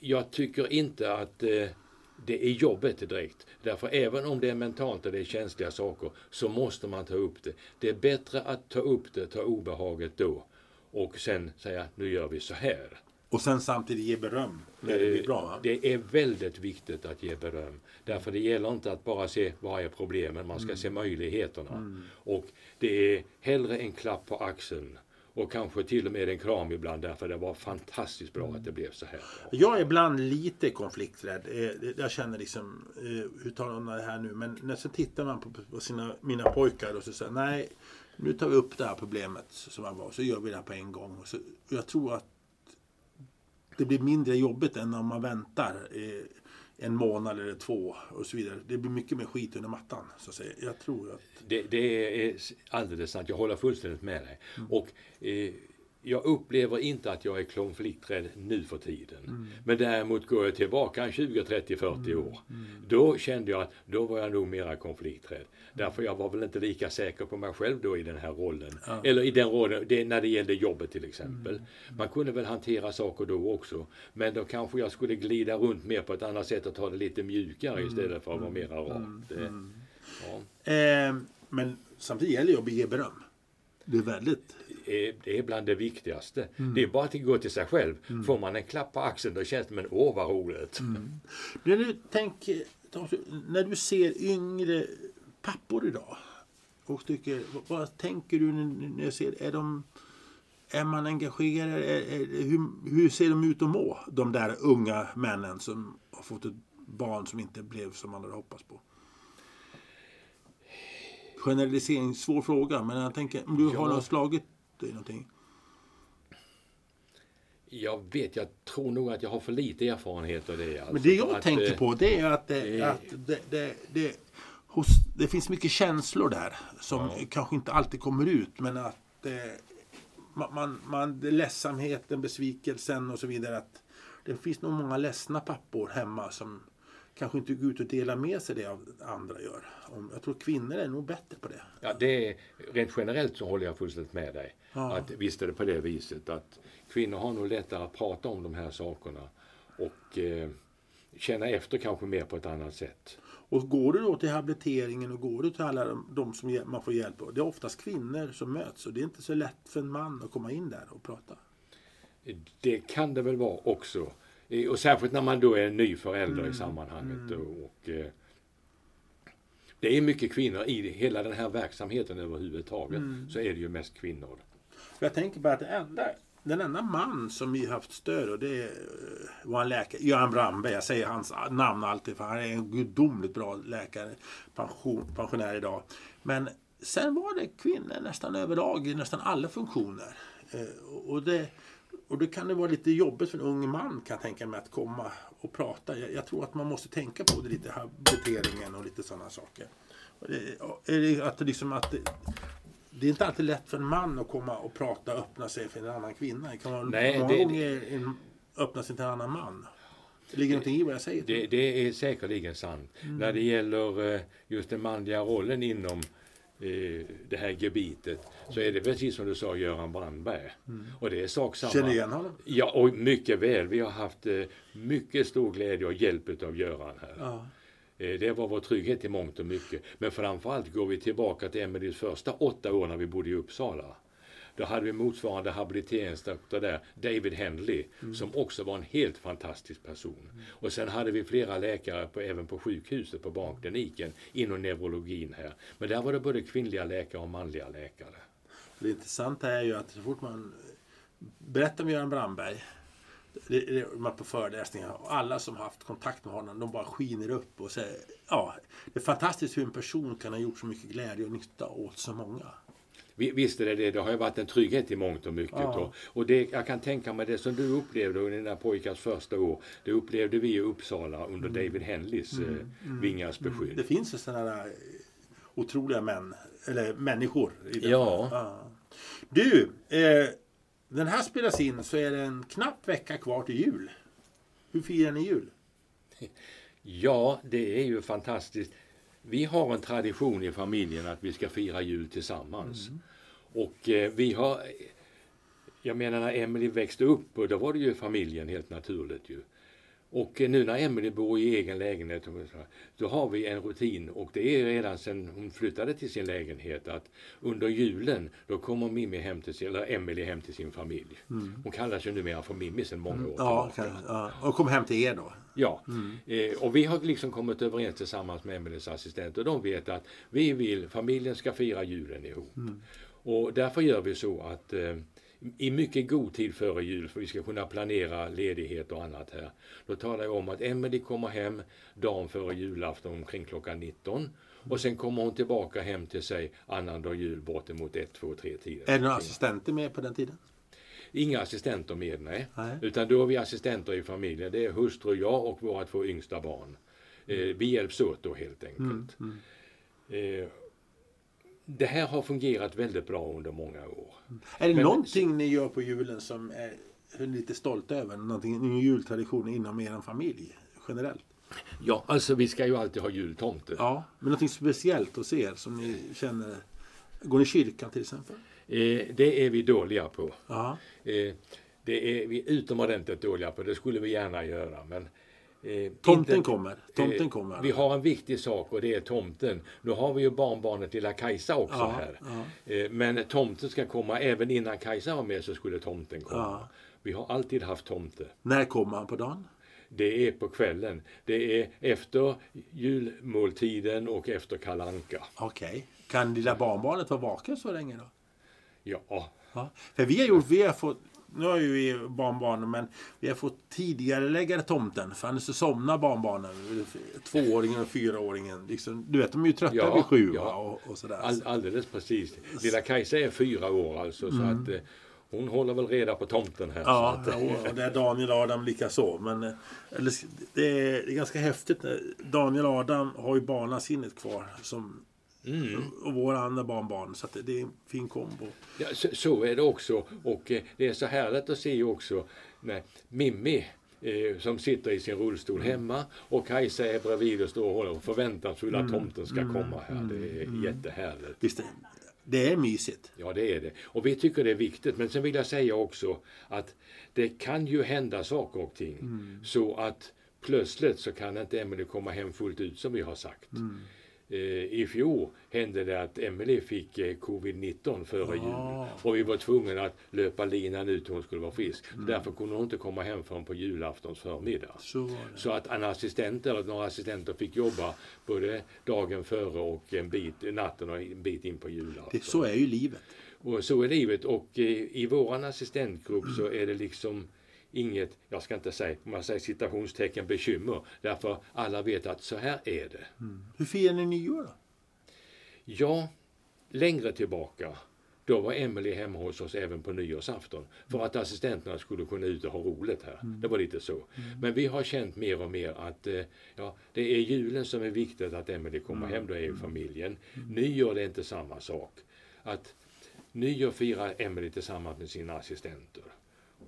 Speaker 2: jag tycker inte att eh, det är jobbigt direkt. Därför även om det är mentalt och det är känsliga saker så måste man ta upp det. Det är bättre att ta upp det, ta obehaget då och sen säga nu gör vi så här.
Speaker 1: Och sen samtidigt ge beröm när det blir bra. Va?
Speaker 2: Det är väldigt viktigt att ge beröm. Därför det gäller inte att bara se vad är problemen, man ska se möjligheterna. Och det är hellre en klapp på axeln och kanske till och med en kram ibland därför det var fantastiskt bra att det blev så här.
Speaker 1: Jag är ibland lite konflikträdd. Eh, jag känner liksom, hur tar de det här nu? Men när så tittar man på, sina, mina pojkar och så säger nej, nu tar vi upp det här problemet som var, så gör vi det här på en gång. Och så, jag tror att det blir mindre jobbigt än om man väntar eh, en månad eller två och så vidare. Det blir mycket mer skit under mattan. Så att säga. Jag tror att...
Speaker 2: Det, det är alldeles sant, jag håller fullständigt med dig. Och eh, jag upplever inte att jag är konflikträdd nu för tiden. Men däremot går jag tillbaka 20, 30, 40 år. Då kände jag att då var jag nog mera konflikträdd. Därför jag var väl inte lika säker på mig själv då i den här rollen. Eller i den rollen, det, när det gällde jobbet till exempel. Man kunde väl hantera saker då också. Men då kanske jag skulle glida runt mer på ett annat sätt och ta det lite mjukare istället för att vara mera rakt. Ja.
Speaker 1: Eh, men samtidigt gäller det att ge beröm. Det är väldigt...
Speaker 2: är, det är bland det viktigaste. Det är bara att gå till sig själv. Får man en klapp på axeln då känns det men åh vad roligt.
Speaker 1: När du, tänker, när du ser yngre pappor idag och tycker, vad, tänker du när när du ser, är de är man engagerad? Är, är, hur, hur ser de ut att må? De där unga männen som har fått ett barn som inte blev som man hade hoppats på. Generalisering, svår fråga, men jag tänker om du
Speaker 2: Ja.
Speaker 1: har något slagit dig någonting.
Speaker 2: Jag vet, jag tror nog att jag har för lite erfarenhet av det. Alltså,
Speaker 1: Men det jag
Speaker 2: att,
Speaker 1: tänker
Speaker 2: eh,
Speaker 1: på det är att, det,
Speaker 2: eh,
Speaker 1: att det, det, det, hos det finns mycket känslor där som kanske inte alltid kommer ut men att eh, man, man, man, ledsamheten, besvikelsen och så vidare. Att det finns nog många ledsna pappor hemma som kanske inte går ut och delar med sig det av andra gör. Jag tror kvinnor är nog bättre på det.
Speaker 2: Ja, det är, rent generellt så håller jag fullständigt med dig.
Speaker 1: Ja.
Speaker 2: Att visst är det på det viset att kvinnor har nog lättare att prata om de här sakerna och eh, känna efter kanske mer på ett annat sätt.
Speaker 1: Och går du då till habiliteringen och går du till alla de, de som man får hjälp av. Det är oftast kvinnor som möts och det är inte så lätt för en man att komma in där och prata.
Speaker 2: Det kan det väl vara också. Eh, Och särskilt när man då är en ny förälder i sammanhanget. Och, och, eh, det är mycket kvinnor i hela den här verksamheten överhuvudtaget. Så är det ju mest kvinnor.
Speaker 1: Jag tänker bara att det enda, den enda man som vi haft stöd och det eh, var en läkare, Göran Brandberg. Jag säger hans namn alltid för han är en gudomligt bra läkare, pension, pensionär idag. Men sen var det kvinnor nästan överlag i nästan alla funktioner. Eh, Och det, och det kan det vara lite jobbigt för en ung man kan jag tänka mig att komma och prata. Jag, jag tror att man måste tänka på det lite, habiliteringen och lite sådana saker. Det, att liksom att det, det är inte alltid lätt för en man att komma och prata och öppna sig för en annan kvinna. Det kan vara
Speaker 2: Nej,
Speaker 1: många
Speaker 2: det-
Speaker 1: gånger en, öppna sig till en annan man. Det ligger någonting i vad jag säger.
Speaker 2: Det, det är säkerligen sant. När det gäller eh, just den manliga rollen inom eh, det här gebitet så är det precis som du sa Göran Brandberg. Och det är sak samma.
Speaker 1: Känner igen honom?
Speaker 2: Ja, och mycket väl. Vi har haft eh, mycket stor glädje och hjälp av Göran här.
Speaker 1: Ja.
Speaker 2: Eh, Det var vår trygghet i mångt och mycket. Men framförallt går vi tillbaka till Emelies första åtta år när vi bodde i Uppsala. Då hade vi motsvarande habiliteringsdoktor där, David Henley, som också var en helt fantastisk person. Och sen hade vi flera läkare på, även på sjukhuset, på barnkliniken, inom neurologin här. Men där var det både kvinnliga läkare och manliga läkare.
Speaker 1: Det intressanta är ju att så fort man berättar om Göran Brandberg det, det, man på föreläsningar och alla som haft kontakt med honom de bara skiner upp och säger ja, det är fantastiskt hur en person kan ha gjort så mycket glädje och nytta åt så många.
Speaker 2: Vi- Visst är det det. Det har ju varit en trygghet i mångt och mycket.
Speaker 1: Ja.
Speaker 2: Och, och det, jag kan tänka mig det som du upplevde under dina pojkars första år. Det upplevde vi i Uppsala under David Henleys eh, vingars beskydd.
Speaker 1: Det finns ju sådana där otroliga män, eller människor. I
Speaker 2: Ja.
Speaker 1: fallet. Du, eh, den här spelas in så är det en knapp vecka kvar till jul. Hur firar ni jul?
Speaker 2: Ja, det är ju fantastiskt. Vi har en tradition i familjen att vi ska fira jul tillsammans. Och eh, vi har... Jag menar när Emily växte upp, och då var det ju familjen helt naturligt ju. Och eh, nu när Emily bor i egen lägenhet, då har vi en rutin och det är redan sedan hon flyttade till sin lägenhet att under julen då kommer Mimmi hem till sin, eller Emily hem till sin familj. Hon kallar sig numera för Mimmi sedan många år
Speaker 1: Ja,
Speaker 2: tillbaka.
Speaker 1: ja. Och kom hem till er då?
Speaker 2: Ja, eh, och vi har liksom kommit överens tillsammans med Emelies assistent och de vet att vi vill, familjen ska fira julen ihop. Och därför gör vi så att eh, i mycket god tid före jul, för vi ska kunna planera ledighet och annat här, då talar jag om att Emelie kommer hem dagen före julafton omkring klockan 19 och sen kommer hon tillbaka hem till sig annandag jul bortemot 1, 2, 3 tiden.
Speaker 1: Är det några assistenter med på den tiden?
Speaker 2: Inga assistenter med, nej.
Speaker 1: Nej.
Speaker 2: Utan då är vi assistenter i familjen. Det är hustru, jag och våra två yngsta barn. Eh, vi hjälps åt då helt enkelt. Eh, det här har fungerat väldigt bra under många år.
Speaker 1: Är det
Speaker 2: Men-
Speaker 1: någonting ni gör på julen som är, är lite stolta över? Någonting, en jultradition inom er familj generellt?
Speaker 2: Ja, alltså vi ska ju alltid ha jultomte.
Speaker 1: Ja, men någonting speciellt hos er som ni känner? Går ni i kyrkan till exempel?
Speaker 2: Eh, det är vi dåliga på. Eh, det är vi utomordentligt dåliga på. Det skulle vi gärna göra. Men, eh,
Speaker 1: Tomten
Speaker 2: inte-
Speaker 1: kommer. Tomten
Speaker 2: Eh,
Speaker 1: kommer.
Speaker 2: Vi har en viktig sak och det är tomten. Nu har vi ju barnbarnet lilla Kajsa också
Speaker 1: Ja,
Speaker 2: här.
Speaker 1: ja.
Speaker 2: Eh, Men tomten ska komma, även innan Kajsa var med så skulle tomten komma.
Speaker 1: Ja.
Speaker 2: Vi har alltid haft tomte.
Speaker 1: När kommer han på dagen?
Speaker 2: Det är på kvällen. Det är efter julmåltiden och efter kalanka.
Speaker 1: Okej. Kan lilla barnbarnet vara vaken så länge då?
Speaker 2: Ja,
Speaker 1: Ja. För vi har gjort, vi har fått, nu har ju vi barnbarnen, men vi har fått tidigare lägga tomten. För annars så somnar barnbarnen. Tvååringen och fyraåringen. Liksom, du vet, de är ju trötta
Speaker 2: Ja,
Speaker 1: vid sju
Speaker 2: ja.
Speaker 1: och, och sådär.
Speaker 2: all, alldeles precis. Lilla Kajsa är fyra år alltså. Så
Speaker 1: Mm.
Speaker 2: att, eh, hon håller väl reda på tomten här.
Speaker 1: Ja,
Speaker 2: så att,
Speaker 1: och och det är Daniel Adam lika så. Men eh, eller, det, är, det är ganska häftigt. Daniel Adam har ju barnasinnet kvar. Som,
Speaker 2: mm.
Speaker 1: Och våra andra barnbarn. Så att det, är en fin kombo.
Speaker 2: Ja, så, så är det också. Och eh, det är så härligt att se också när Mimmi eh, som sitter i sin rullstol hemma och Kajsa är bredvid och står och håller och förväntansfull att tomten ska komma här. Det är jättehärligt.
Speaker 1: Visst, det- är mysigt.
Speaker 2: Ja, det är det. Och vi tycker det är viktigt. Men sen vill jag säga också att det kan ju hända saker och ting. Så att plötsligt så kan inte Emelie komma hem fullt ut som vi har sagt. Eh, I fjol hände det att Emelie fick eh, covid-19 före jul. Och vi var tvungna att löpa linan ut hon skulle vara frisk. Därför kunde hon inte komma hem förrän på julaftons förmiddag.
Speaker 1: Så.
Speaker 2: Så att en assistent eller några assistenter fick jobba både dagen före och en bit, natten och en bit in på julafton.
Speaker 1: Det, så är ju livet.
Speaker 2: Och så är livet. Och eh, i våran assistentgrupp så är det liksom inget, jag ska inte säga, om jag säger citationstecken, bekymmer. Därför alla vet att så här är det.
Speaker 1: Hur firar ni nyår då?
Speaker 2: Ja, längre tillbaka, då var Emelie hemma hos oss även på nyårsafton. För att assistenterna skulle kunna ut och ha roligt här. Det var lite så. Men vi har känt mer och mer att eh, ja, det är julen som är viktigt att Emelie kommer hem, då är ju familjen. Nyår det är inte samma sak. Att nyår firar Emelie tillsammans med sina assistenter.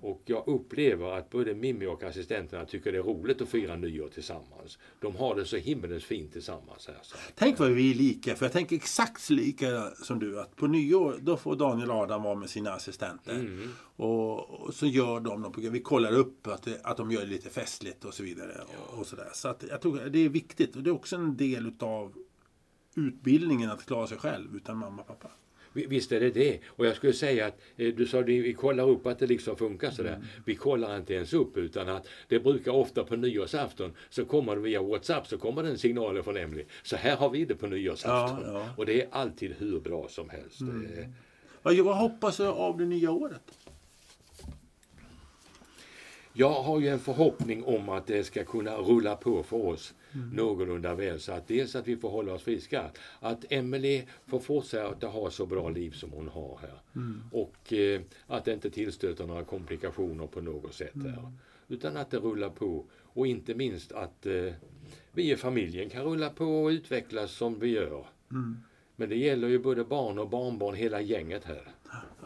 Speaker 2: Och jag upplever att både Mimmi och assistenterna tycker det är roligt att fira nyår tillsammans. De har det så himmelens fint tillsammans här. Så.
Speaker 1: Tänk vad vi är lika, för jag tänker exakt lika som du. Att på nyår, då får Daniel Adam vara med sina assistenter.
Speaker 2: Mm.
Speaker 1: Och, och så gör de något program. Vi kollar upp att, det, att de gör det lite festligt och så vidare. Och, och sådär. Så att jag tror det är viktigt. Och det är också en del utav utbildningen att klara sig själv utan mamma och pappa.
Speaker 2: Vi- Visst är det det. Och jag skulle säga att eh, du sa att vi kollar upp att det liksom funkar sådär.
Speaker 1: Mm.
Speaker 2: Vi kollar inte ens upp utan att det brukar ofta på nyårsafton så kommer det via WhatsApp så kommer det en signal från Emily. Så här har vi det på nyårsafton.
Speaker 1: Ja, ja.
Speaker 2: Och det är alltid hur bra som helst.
Speaker 1: Vad, vad hoppas du av det nya året?
Speaker 2: Jag har ju en förhoppning om att det ska kunna rulla på för oss någorlunda väl. Så att dels att vi får hålla oss friska. Att Emily får fortsätta ha så bra liv som hon har här. Och eh, att det inte tillstöter några komplikationer på något sätt här. Utan att det rullar på. Och inte minst att eh, vi i familjen kan rulla på och utvecklas som vi gör. Men det gäller ju både barn och barnbarn, hela gänget här.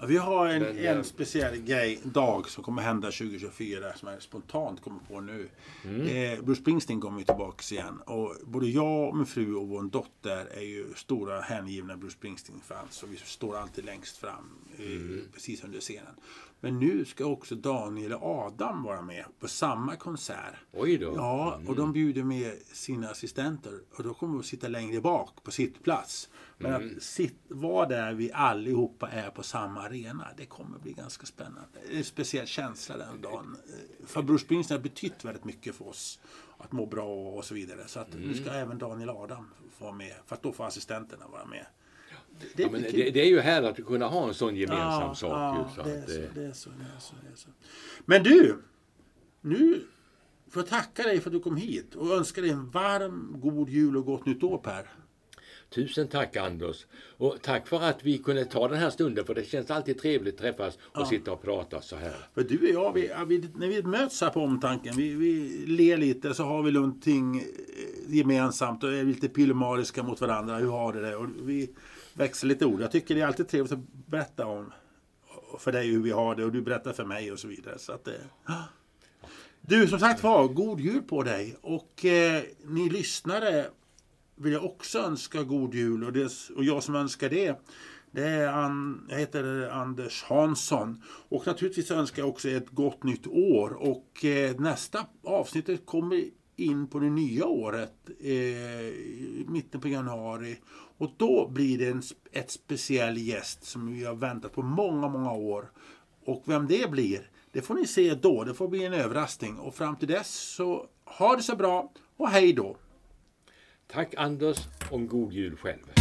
Speaker 1: Vi har en,
Speaker 2: Men, eh,
Speaker 1: en speciell grej, dag som kommer hända 2024 som jag spontant kommer på nu. Eh, Bruce Springsteen kommer ju tillbaka igen. Och både jag, min fru och vår dotter är ju stora hängivna Bruce Springsteen-fans. Och vi står alltid längst fram, eh, precis under scenen. Men nu ska också Daniel och Adam vara med på samma konsert.
Speaker 2: Oj då.
Speaker 1: Ja, och de bjuder med sina assistenter. Och då kommer vi att sitta längre bak på sittplats. Men att sitt, vara där vi allihopa är på samma arena, det kommer bli ganska spännande. Det är en speciell känsla den dagen. Bruce Springsteen har betytt väldigt mycket för oss. Att må bra och så vidare. Så att nu ska även Daniel Adam få vara med. För att då får assistenterna vara med. Det,
Speaker 2: Ja, det, det är ju härligt att kunna ha en sån gemensam
Speaker 1: Ja,
Speaker 2: sak.
Speaker 1: ja,
Speaker 2: ju, så
Speaker 1: det, är så. Men du, nu får jag tacka dig för att du kom hit och önska dig en varm, god jul och gott nytt år Per.
Speaker 2: Tusen tack Anders. Och tack för att vi kunde ta den här stunden för det känns alltid trevligt att träffas och sitta och prata så här.
Speaker 1: För du och jag, vi, ja, vi, när vi möts här på omtanken, vi, vi ler lite så har vi någonting eh, gemensamt och är lite pillemariska mot varandra. Hur har du det? Och vi växla lite ord. Jag tycker det är alltid trevligt att berätta om för dig hur vi har det och du berättar för mig och så vidare. Så att, eh, Du, som sagt var, god jul på dig. Och eh, ni lyssnare vill jag också önska god jul. Och, det, och jag som önskar det, det är An, jag heter Anders Hansson. Och naturligtvis önskar jag också ett gott nytt år. Och eh, nästa avsnittet kommer in på det nya året, eh, i mitten på januari. Och då blir det en, ett speciell gäst som vi har väntat på många, många år. Och vem det blir, det får ni se då. Det får bli en överraskning. Och fram till dess så ha det så bra och hej då!
Speaker 2: Tack Anders och en god jul själv.